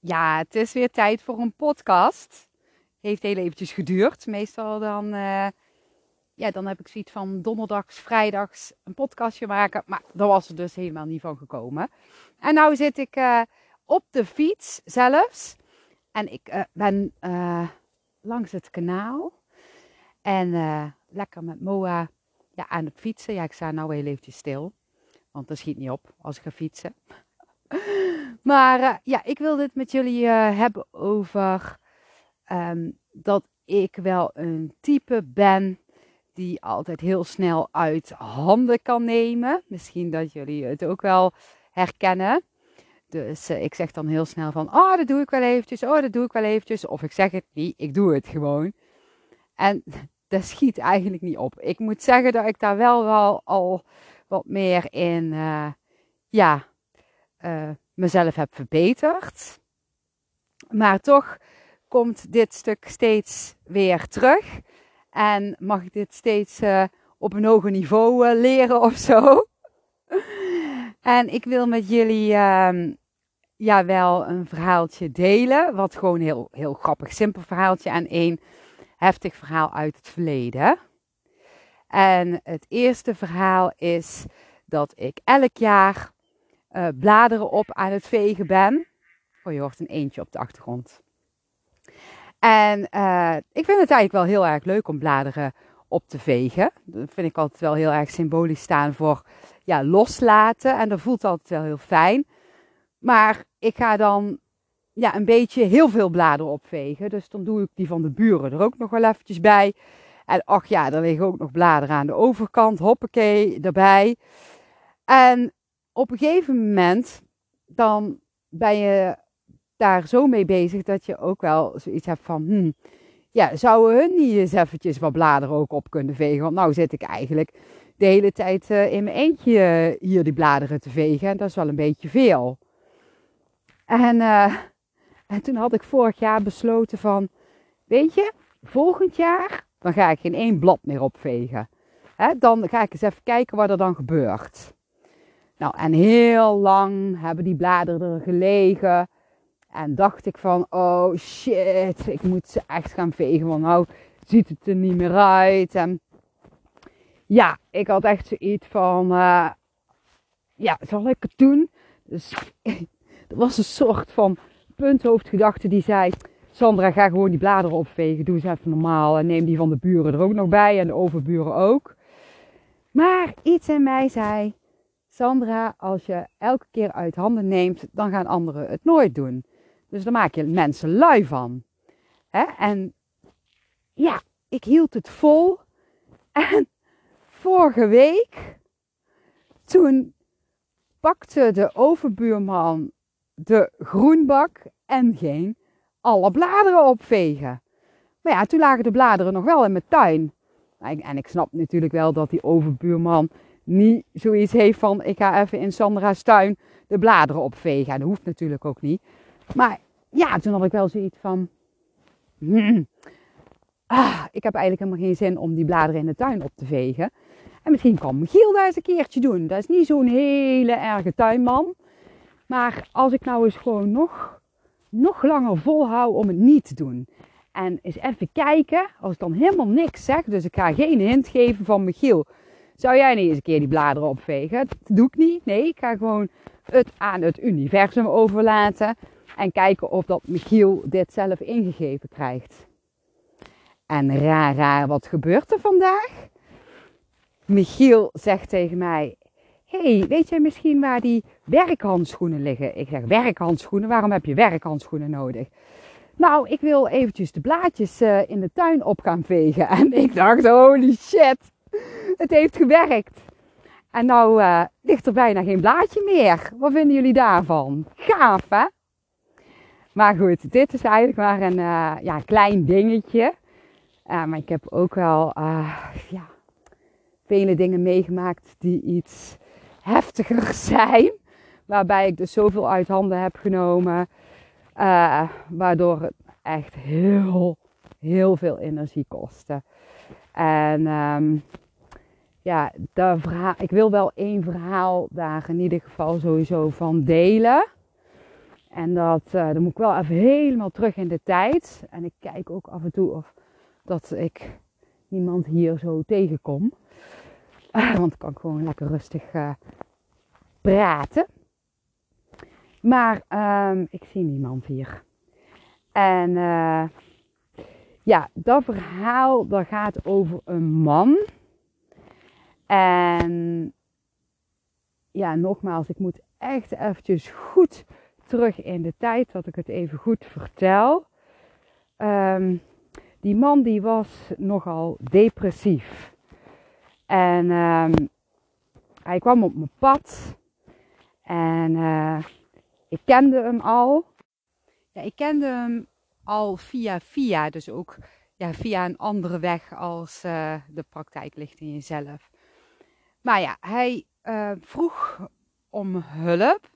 Ja, het is weer tijd voor een podcast. Heeft heel eventjes geduurd. Meestal dan, uh, ja, dan heb ik zoiets van donderdags, vrijdags een podcastje maken. Maar daar was er dus helemaal niet van gekomen. En nou zit ik uh, op de fiets zelfs. En ik uh, ben langs het kanaal. En lekker met Moa ja, aan het fietsen. Ja, ik sta nou heel eventjes stil. Want dat schiet niet op als ik ga fietsen. Maar uh, ja, ik wil dit met jullie uh, hebben over um, dat ik wel een type ben die altijd heel snel uit handen kan nemen. Misschien dat jullie het ook wel herkennen. Dus uh, ik zeg dan heel snel van, oh dat doe ik wel eventjes, oh dat doe ik wel eventjes. Of ik zeg het niet, ik doe het gewoon. En dat schiet eigenlijk niet op. Ik moet zeggen dat ik daar wel, wel al wat meer in, ja mezelf heb verbeterd. Maar toch komt dit stuk steeds weer terug. En mag ik dit steeds uh, op een hoger niveau uh, leren of zo. en ik wil met jullie uh, ja, wel een verhaaltje delen. Wat gewoon heel, heel grappig, simpel verhaaltje. En één heftig verhaal uit het verleden. En het eerste verhaal is dat ik elk jaar uh, bladeren op aan het vegen ben. Oh, je hoort een eentje op de achtergrond. En uh, ik vind het eigenlijk wel heel erg leuk om bladeren op te vegen. Dat vind ik altijd wel heel erg symbolisch staan voor ja, loslaten. En dat voelt altijd wel heel fijn. Maar ik ga dan ja, een beetje heel veel bladeren opvegen. Dus dan doe ik die van de buren er ook nog wel eventjes bij. En ach ja, er liggen ook nog bladeren aan de overkant. Hoppakee, erbij. En op een gegeven moment dan ben je daar zo mee bezig dat je ook wel zoiets hebt van, hmm, ja, zouden hun niet eens eventjes wat bladeren ook op kunnen vegen? Want nou zit ik eigenlijk de hele tijd uh, in mijn eentje hier die bladeren te vegen en dat is wel een beetje veel. En, uh, en toen had ik vorig jaar besloten van, weet je, volgend jaar dan ga ik geen één blad meer opvegen. He, dan ga ik eens even kijken wat er dan gebeurt. Nou, en heel lang hebben die bladeren er gelegen. En dacht ik van, oh shit, ik moet ze echt gaan vegen, want nou ziet het er niet meer uit. En ja, ik had echt zoiets van, uh, ja, zal ik het doen? Dus er was een soort van punthoofdgedachte die zei, Sandra, ga gewoon die bladeren opvegen, doe eens even normaal. En neem die van de buren er ook nog bij en de overburen ook. Maar iets in mij zei, Sandra, als je elke keer uit handen neemt, dan gaan anderen het nooit doen. Dus dan maak je mensen lui van. En ja, ik hield het vol. En vorige week, toen pakte de overbuurman de groenbak en ging alle bladeren opvegen. Maar ja, toen lagen de bladeren nog wel in mijn tuin. En ik snap natuurlijk wel dat die overbuurman niet zoiets heeft van ik ga even in Sandra's tuin de bladeren opvegen. En dat hoeft natuurlijk ook niet. Maar ja, toen had ik wel zoiets van. Hmm, ah, ik heb eigenlijk helemaal geen zin om die bladeren in de tuin op te vegen. En misschien kan Michiel dat eens een keertje doen. Dat is niet zo'n hele erge tuinman. Maar als ik nou eens gewoon nog, nog langer volhou om het niet te doen. En eens even kijken, als ik dan helemaal niks zeg, dus ik ga geen hint geven van Michiel zou jij niet eens een keer die bladeren opvegen? Dat doe ik niet. Nee, ik ga gewoon het aan het universum overlaten. En kijken of dat Michiel dit zelf ingegeven krijgt. En raar, raar, wat gebeurt er vandaag? Michiel zegt tegen mij: hey, weet jij misschien waar die werkhandschoenen liggen? Ik zeg: Werkhandschoenen? Waarom heb je werkhandschoenen nodig? Nou, ik wil eventjes de blaadjes uh, in de tuin op gaan vegen. En ik dacht: holy shit het heeft gewerkt. En nou uh, ligt er bijna geen blaadje meer. Wat vinden jullie daarvan? Gaaf, hè? Maar goed, dit is eigenlijk maar een uh, ja, klein dingetje. Uh, maar ik heb ook wel ja, vele dingen meegemaakt die iets heftiger zijn. Waarbij ik dus zoveel uit handen heb genomen. waardoor het echt heel, heel veel energie kostte. En um, ja, verhaal, ik wil wel één verhaal daar in ieder geval sowieso van delen. En dat, uh, dan moet ik wel even helemaal terug in de tijd. En ik kijk ook af en toe of dat ik niemand hier zo tegenkom. Want dan kan ik gewoon lekker rustig uh, praten. Maar um, ik zie niemand hier. En ja, dat verhaal dat gaat over een man. En ja, nogmaals, ik moet echt eventjes goed terug in de tijd dat ik het even goed vertel. Um, die man die was nogal depressief. En um, hij kwam op mijn pad. En uh, ik kende hem al. Ja, ik kende hem al via via. Dus ook ja, via een andere weg als uh, de praktijk ligt in jezelf. Maar ja, hij uh, vroeg om hulp.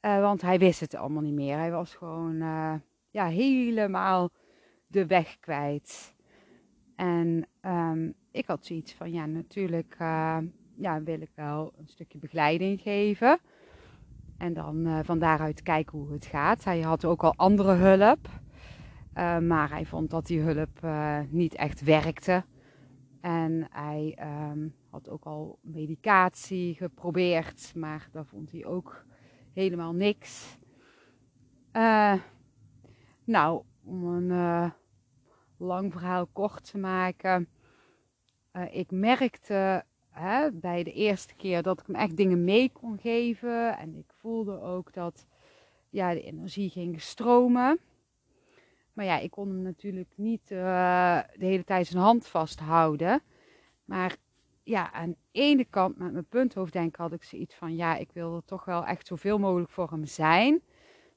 Uh, want hij wist het allemaal niet meer. Hij was gewoon uh, ja, helemaal de weg kwijt. En um, ik had zoiets van, ja, natuurlijk ja, wil ik wel een stukje begeleiding geven. En dan van daaruit kijken hoe het gaat. Hij had ook al andere hulp. maar hij vond dat die hulp niet echt werkte. En hij um, had ook al medicatie geprobeerd, maar daar vond hij ook helemaal niks. Uh, nou, om een uh, lang verhaal kort te maken. Uh, ik merkte hè, bij de eerste keer dat ik hem echt dingen mee kon geven. En ik voelde ook dat ja, de energie ging stromen. Maar ja, ik kon hem natuurlijk niet de hele tijd zijn hand vasthouden. Maar ja, aan de ene kant met mijn punthoofddenken had ik zoiets van, ja, ik wil er toch wel echt zoveel mogelijk voor hem zijn.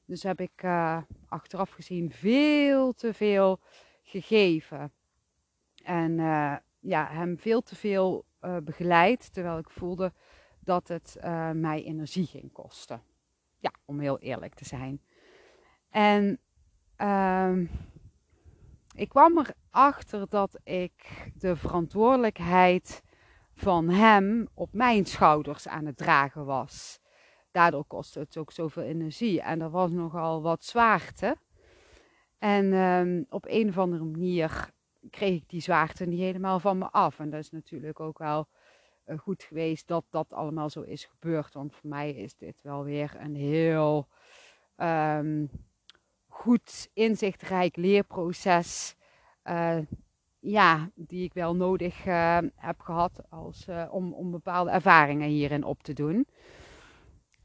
Dus heb ik uh, achteraf gezien veel te veel gegeven. En uh, ja, hem veel te veel uh, begeleid, terwijl ik voelde dat het mij energie ging kosten. Ja, om heel eerlijk te zijn. En ehm, ik kwam erachter dat ik de verantwoordelijkheid van hem op mijn schouders aan het dragen was. Daardoor kostte het ook zoveel energie en er was nogal wat zwaarte. En um, op een of andere manier kreeg ik die zwaarte niet helemaal van me af. En dat is natuurlijk ook wel uh, goed geweest dat dat allemaal zo is gebeurd. Want voor mij is dit wel weer een heel um, goed inzichtrijk leerproces. Uh, ja, die ik wel nodig uh, heb gehad als, uh, om, om bepaalde ervaringen hierin op te doen.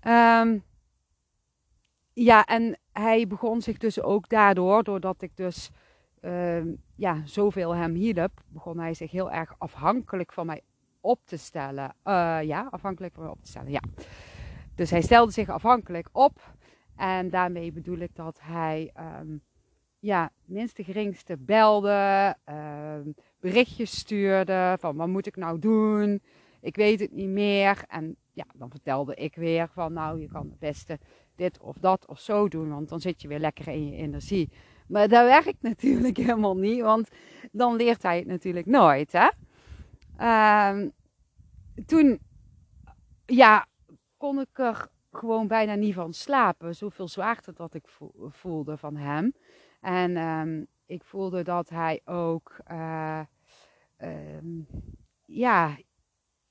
Um, ja, en hij begon zich dus ook daardoor, doordat ik dus uh, ja, zoveel hem hielp, begon hij zich heel erg afhankelijk van mij op te stellen. Uh, ja, afhankelijk van mij op te stellen, ja. Dus hij stelde zich afhankelijk op. En daarmee bedoel ik dat hij um, ja, minste geringste belde, uh, berichtjes stuurde van wat moet ik nou doen? Ik weet het niet meer. En ja, dan vertelde ik weer van nou, je kan het beste dit of dat of zo doen, want dan zit je weer lekker in je energie. Maar dat werkt natuurlijk helemaal niet, want dan leert hij het natuurlijk nooit. Hè? Uh, toen ja, kon ik er gewoon bijna niet van slapen. Zoveel zwaarte dat ik voelde van hem. En um, ik voelde dat hij ook uh, um, ja,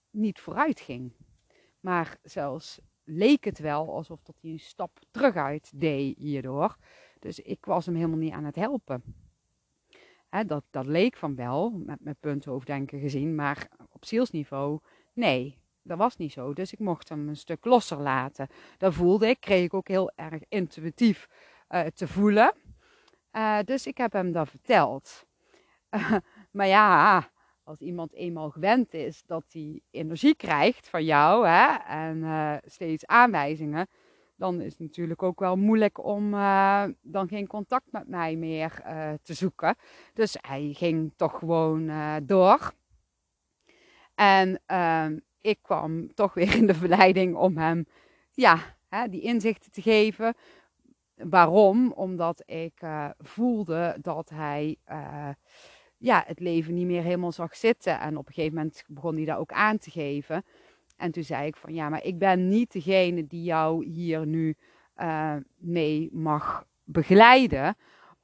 niet vooruit ging. Maar zelfs leek het wel alsof dat hij een stap terug deed hierdoor. Dus ik was hem helemaal niet aan het helpen. Hè, dat, dat leek van wel, met mijn punthoofddenken gezien, maar op zielsniveau, nee, dat was niet zo. Dus ik mocht hem een stuk losser laten. Dat voelde ik, kreeg ik ook heel erg intuïtief uh, te voelen. Uh, dus ik heb hem dat verteld. Maar ja, als iemand eenmaal gewend is dat hij energie krijgt van jou hè, en uh, steeds aanwijzingen, dan is het natuurlijk ook wel moeilijk om dan geen contact met mij meer te zoeken. Dus hij ging toch gewoon door. En ehm, ik kwam toch weer in de verleiding om hem ja, hè, die inzichten te geven. Waarom? Omdat ik uh, voelde dat hij uh, ja, het leven niet meer helemaal zag zitten. En op een gegeven moment begon hij dat ook aan te geven. En toen zei ik van ja, maar ik ben niet degene die jou hier nu uh, mee mag begeleiden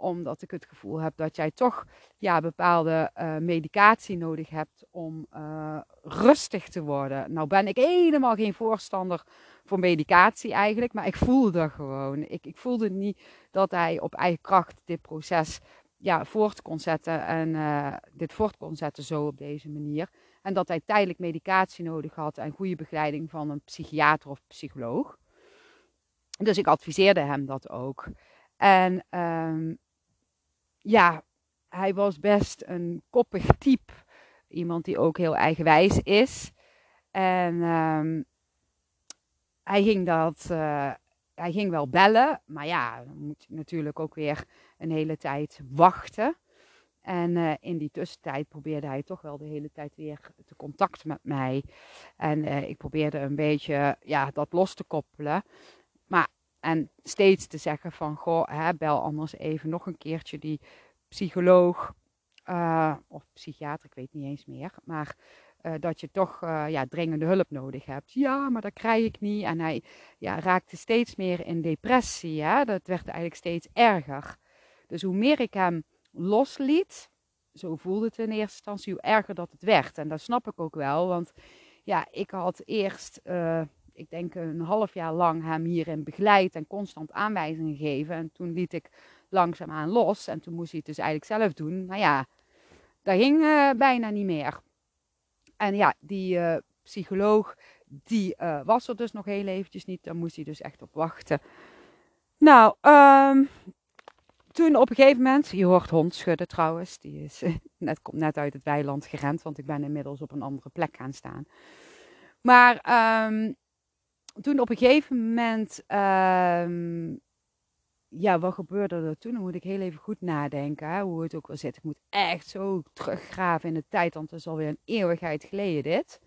omdat ik het gevoel heb dat jij toch ja, bepaalde uh, medicatie nodig hebt om uh, rustig te worden. Nou ben ik helemaal geen voorstander voor medicatie eigenlijk, maar ik voelde dat gewoon. Ik, ik voelde niet dat hij op eigen kracht dit proces ja, voort kon zetten en uh, dit voort kon zetten zo op deze manier. En dat hij tijdelijk medicatie nodig had en goede begeleiding van een psychiater of psycholoog. Dus ik adviseerde hem dat ook. En um, ja, hij was best een koppig type. Iemand die ook heel eigenwijs is. En um, hij ging dat. Uh, hij ging wel bellen, maar ja, dan moet je natuurlijk ook weer een hele tijd wachten. En uh, in die tussentijd probeerde hij toch wel de hele tijd weer te contact met mij. En uh, ik probeerde een beetje ja, dat los te koppelen. Maar en steeds te zeggen van, goh, hè, bel anders even nog een keertje die psycholoog uh, of psychiater, ik weet niet eens meer. Maar uh, dat je toch uh, ja, dringende hulp nodig hebt. Ja, maar dat krijg ik niet. En hij ja, raakte steeds meer in depressie. Hè? Dat werd eigenlijk steeds erger. Dus hoe meer ik hem losliet, zo voelde het in eerste instantie, hoe erger dat het werd. En dat snap ik ook wel, want ja, ik had eerst ik denk een half jaar lang hem hierin begeleid en constant aanwijzingen gegeven. En toen liet ik langzaamaan los en toen moest hij het dus eigenlijk zelf doen. Nou ja, dat ging uh, bijna niet meer. En ja, die uh, psycholoog, die uh, was er dus nog heel eventjes niet. Daar moest hij dus echt op wachten. Nou, um, toen op een gegeven moment, je hoort hond schudden trouwens, die is net, komt net uit het weiland gerend, want ik ben inmiddels op een andere plek gaan staan. Maar um, toen op een gegeven moment, um, ja, wat gebeurde er toen? Dan moet ik heel even goed nadenken hoe het ook wel zit. Ik moet echt zo teruggraven in de tijd, want het is alweer een eeuwigheid geleden dit.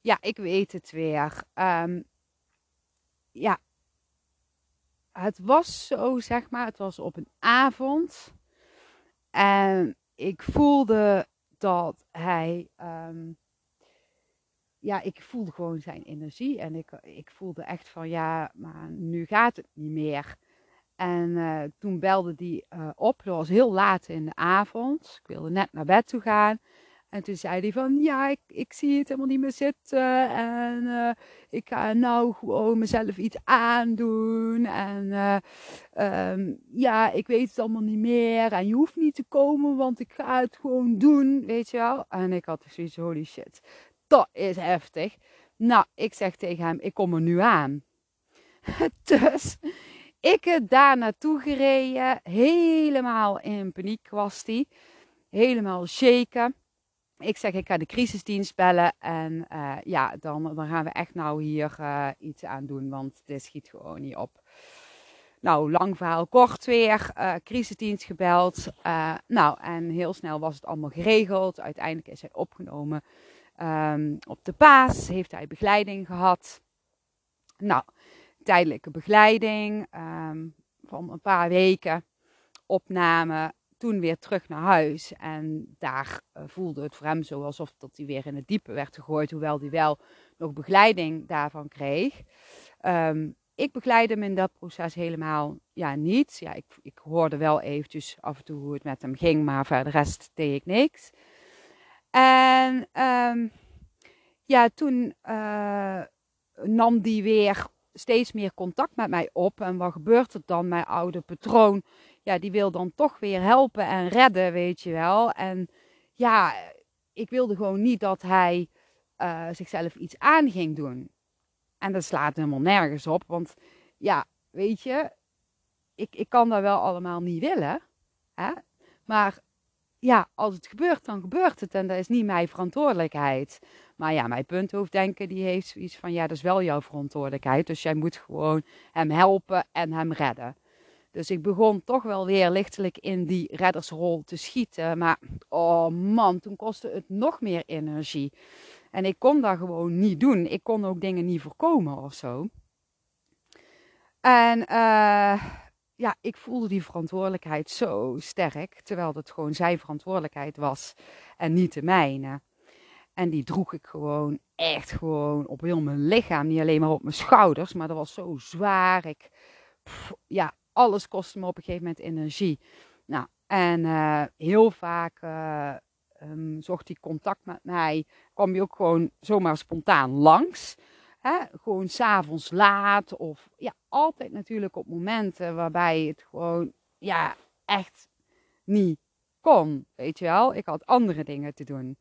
Ja, ik weet het weer. Um, ja, het was zo, zeg maar, het was op een avond. En ik voelde dat hij um, ja, ik voelde gewoon zijn energie. En ik, ik voelde echt van, ja, maar nu gaat het niet meer. En uh, toen belde die uh, op. Dat was heel laat in de avond. Ik wilde net naar bed toe gaan. En toen zei hij van, ja, ik, ik zie het helemaal niet meer zitten. En uh, ik ga nou gewoon mezelf iets aandoen. En um, ja, ik weet het allemaal niet meer. En je hoeft niet te komen, want ik ga het gewoon doen, weet je wel. En ik had zoiets, holy shit dat is heftig. Nou, ik zeg tegen hem, ik kom er nu aan. dus ik daar naartoe gereden. Helemaal in paniek was hij. Helemaal shaken. Ik zeg, ik ga de crisisdienst bellen. En uh, ja, dan, dan gaan we echt nou hier uh, iets aan doen. Want dit schiet gewoon niet op. Nou, lang verhaal kort weer. Uh, crisisdienst gebeld. nou, en heel snel was het allemaal geregeld. Uiteindelijk is hij opgenomen Um, op de paas heeft hij begeleiding gehad. Nou, tijdelijke begeleiding um, van een paar weken. Opname, toen weer terug naar huis. En daar uh, voelde het voor hem zo alsof dat hij weer in het diepe werd gegooid. Hoewel hij wel nog begeleiding daarvan kreeg. Um, ik begeleid hem in dat proces helemaal ja, niet. Ja, ik, ik hoorde wel eventjes af en toe hoe het met hem ging, maar voor de rest deed ik niks. En um, ja, toen uh, nam die weer steeds meer contact met mij op. En wat gebeurt er dan? Mijn oude patroon, ja, die wil dan toch weer helpen en redden, weet je wel. En ja, ik wilde gewoon niet dat hij uh, zichzelf iets aan ging doen. En dat slaat helemaal nergens op, want ja, weet je, ik, ik kan dat wel allemaal niet willen. Hè? Maar ja, als het gebeurt, dan gebeurt het. En dat is niet mijn verantwoordelijkheid. Maar ja, mijn punthoofddenken die heeft zoiets van, ja, dat is wel jouw verantwoordelijkheid. Dus jij moet gewoon hem helpen en hem redden. Dus ik begon toch wel weer lichtelijk in die reddersrol te schieten. Maar, oh man, toen kostte het nog meer energie. En ik kon dat gewoon niet doen. Ik kon ook dingen niet voorkomen of zo. En uh, ja, ik voelde die verantwoordelijkheid zo sterk, terwijl het gewoon zijn verantwoordelijkheid was en niet de mijne. En die droeg ik gewoon echt gewoon op heel mijn lichaam. Niet alleen maar op mijn schouders, maar dat was zo zwaar. Ik, ja, alles kostte me op een gegeven moment energie. Nou, en uh, heel vaak uh, um, zocht hij contact met mij. Kwam hij ook gewoon zomaar spontaan langs. Hè? Gewoon s'avonds laat. Of ja, altijd natuurlijk op momenten waarbij het gewoon ja, echt niet kon. Weet je wel, ik had andere dingen te doen.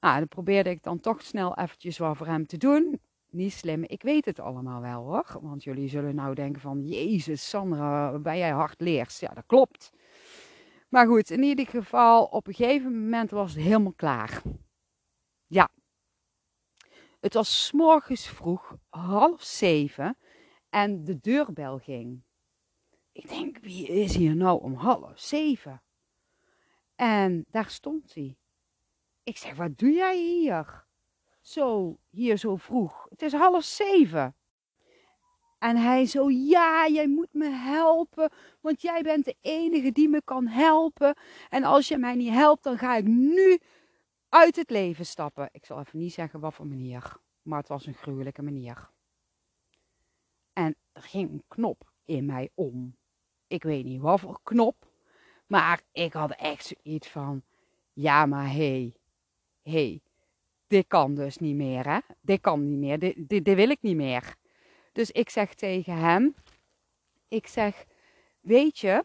Nou, dan probeerde ik dan toch snel eventjes wat voor hem te doen. Niet slim, ik weet het allemaal wel hoor. Want jullie zullen nou denken van, Jezus Sandra, ben jij hard leers? Ja, dat klopt. Maar goed, in ieder geval, op een gegeven moment was het helemaal klaar. Het was s morgens vroeg, half zeven, en de deurbel ging. Ik denk, wie is hier nou om half zeven? En daar stond hij. Ik zeg, wat doe jij hier? Zo, hier zo vroeg. Het is half zeven. En hij zo, ja, jij moet me helpen, want jij bent de enige die me kan helpen. En als je mij niet helpt, dan ga ik nu uit het leven stappen. Ik zal even niet zeggen wat voor manier, maar het was een gruwelijke manier. En er ging een knop in mij om. Ik weet niet wat voor knop, maar ik had echt zoiets van, ja, maar hé, hey, hey, dit kan dus niet meer, hè? Dit kan niet meer, dit, dit, dit wil ik niet meer. Dus ik zeg tegen hem, ik zeg, weet je,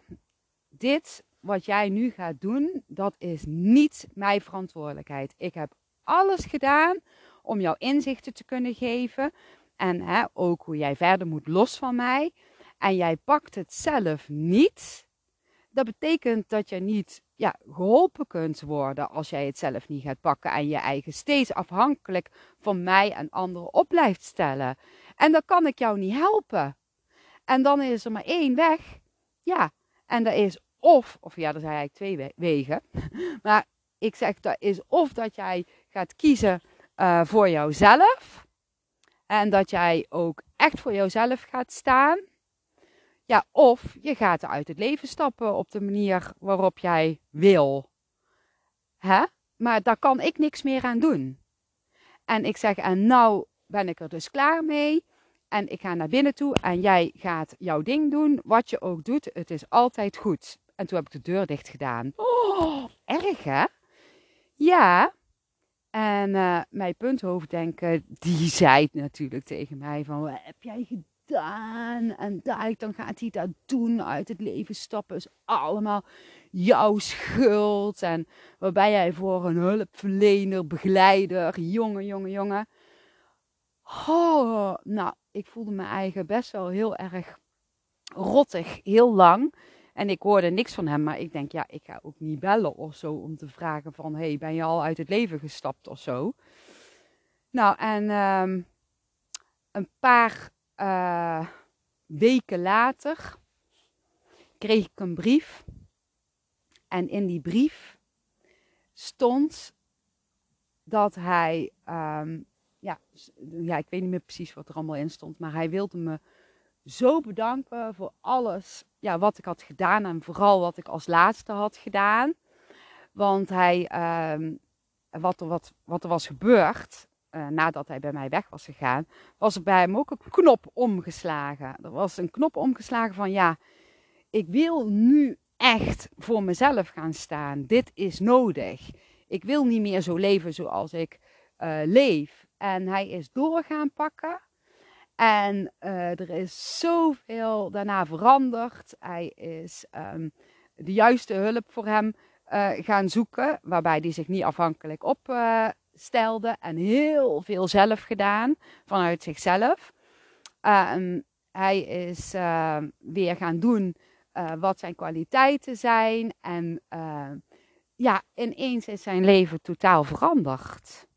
dit wat jij nu gaat doen, dat is niet mijn verantwoordelijkheid. Ik heb alles gedaan om jou inzichten te kunnen geven. En hè, ook hoe jij verder moet los van mij. En jij pakt het zelf niet. Dat betekent dat je niet ja, geholpen kunt worden als jij het zelf niet gaat pakken. En je eigen steeds afhankelijk van mij en anderen op blijft stellen. En dan kan ik jou niet helpen. En dan is er maar één weg. Ja, en dat is of, of ja, er zijn eigenlijk twee wegen. Maar ik zeg dat is of dat jij gaat kiezen uh, voor jouzelf. En dat jij ook echt voor jouzelf gaat staan. Ja, of je gaat uit het leven stappen op de manier waarop jij wil. Hè? Maar daar kan ik niks meer aan doen. En ik zeg, en nou ben ik er dus klaar mee. En ik ga naar binnen toe en jij gaat jouw ding doen. Wat je ook doet, het is altijd goed. En toen heb ik de deur dicht gedaan. Oh, erg hè? Ja. En uh, mijn punthoofddenken, die zei natuurlijk tegen mij van, wat heb jij gedaan? En dadelijk dan gaat hij dat doen, uit het leven stappen. is allemaal jouw schuld. En waarbij jij voor een hulpverlener, begeleider, jongen, jongen, jongen Oh, nou, ik voelde me eigen best wel heel erg rottig, heel lang. En ik hoorde niks van hem, maar ik denk, ja, ik ga ook niet bellen of zo om te vragen van, hey, ben je al uit het leven gestapt of zo? Nou, en um, een paar uh, weken later kreeg ik een brief. En in die brief stond dat hij um, ja, ja, ik weet niet meer precies wat er allemaal in stond. Maar hij wilde me zo bedanken voor alles ja, wat ik had gedaan. En vooral wat ik als laatste had gedaan. Want hij, uh, wat, er, wat, wat er was gebeurd, uh, nadat hij bij mij weg was gegaan, was er bij hem ook een knop omgeslagen. Er was een knop omgeslagen van ja, ik wil nu echt voor mezelf gaan staan. Dit is nodig. Ik wil niet meer zo leven zoals ik uh, leef. En hij is door gaan pakken. En uh, er is zoveel daarna veranderd. Hij is um, de juiste hulp voor hem uh, gaan zoeken. Waarbij hij zich niet afhankelijk opstelde. Uh, en heel veel zelf gedaan vanuit zichzelf. Um, hij is ehm, weer gaan doen eh, wat zijn kwaliteiten zijn. En ja, ineens is zijn leven totaal veranderd.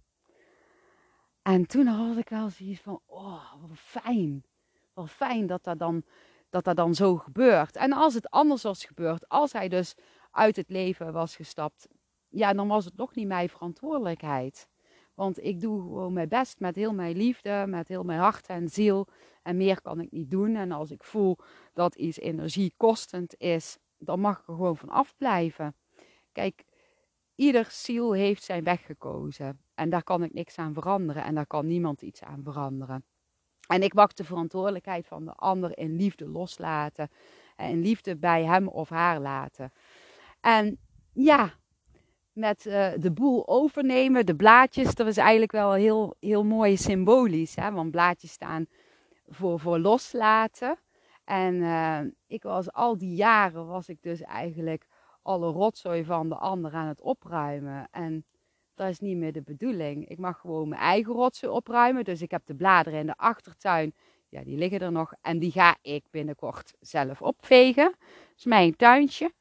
En toen had ik wel zoiets van, oh, wat fijn. Wat fijn dat dat dan, dat dat dan zo gebeurt. En als het anders was gebeurd, als hij dus uit het leven was gestapt, ja, dan was het nog niet mijn verantwoordelijkheid. Want ik doe gewoon mijn best met heel mijn liefde, met heel mijn hart en ziel. En meer kan ik niet doen. En als ik voel dat iets energiekostend is, dan mag ik er gewoon van afblijven. Kijk, ieder ziel heeft zijn weg gekozen. En daar kan ik niks aan veranderen en daar kan niemand iets aan veranderen. En ik mag de verantwoordelijkheid van de ander in liefde loslaten. En liefde bij hem of haar laten. En ja, met uh, de boel overnemen, de blaadjes, dat is eigenlijk wel heel, heel mooi symbolisch. Hè? Want blaadjes staan voor, voor loslaten. En uh, ik was al die jaren, was ik dus eigenlijk alle rotzooi van de ander aan het opruimen. En dat is niet meer de bedoeling. Ik mag gewoon mijn eigen rotzooi opruimen. Dus ik heb de bladeren in de achtertuin. Ja, die liggen er nog. En die ga ik binnenkort zelf opvegen. Dat is mijn tuintje.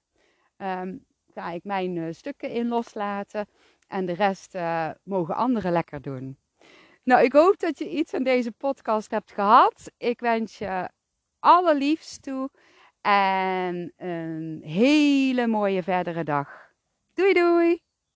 Um, ga ik mijn uh, stukken in loslaten. En de rest uh, mogen anderen lekker doen. Nou, ik hoop dat je iets aan deze podcast hebt gehad. Ik wens je allerliefst toe. En een hele mooie verdere dag. Doei doei!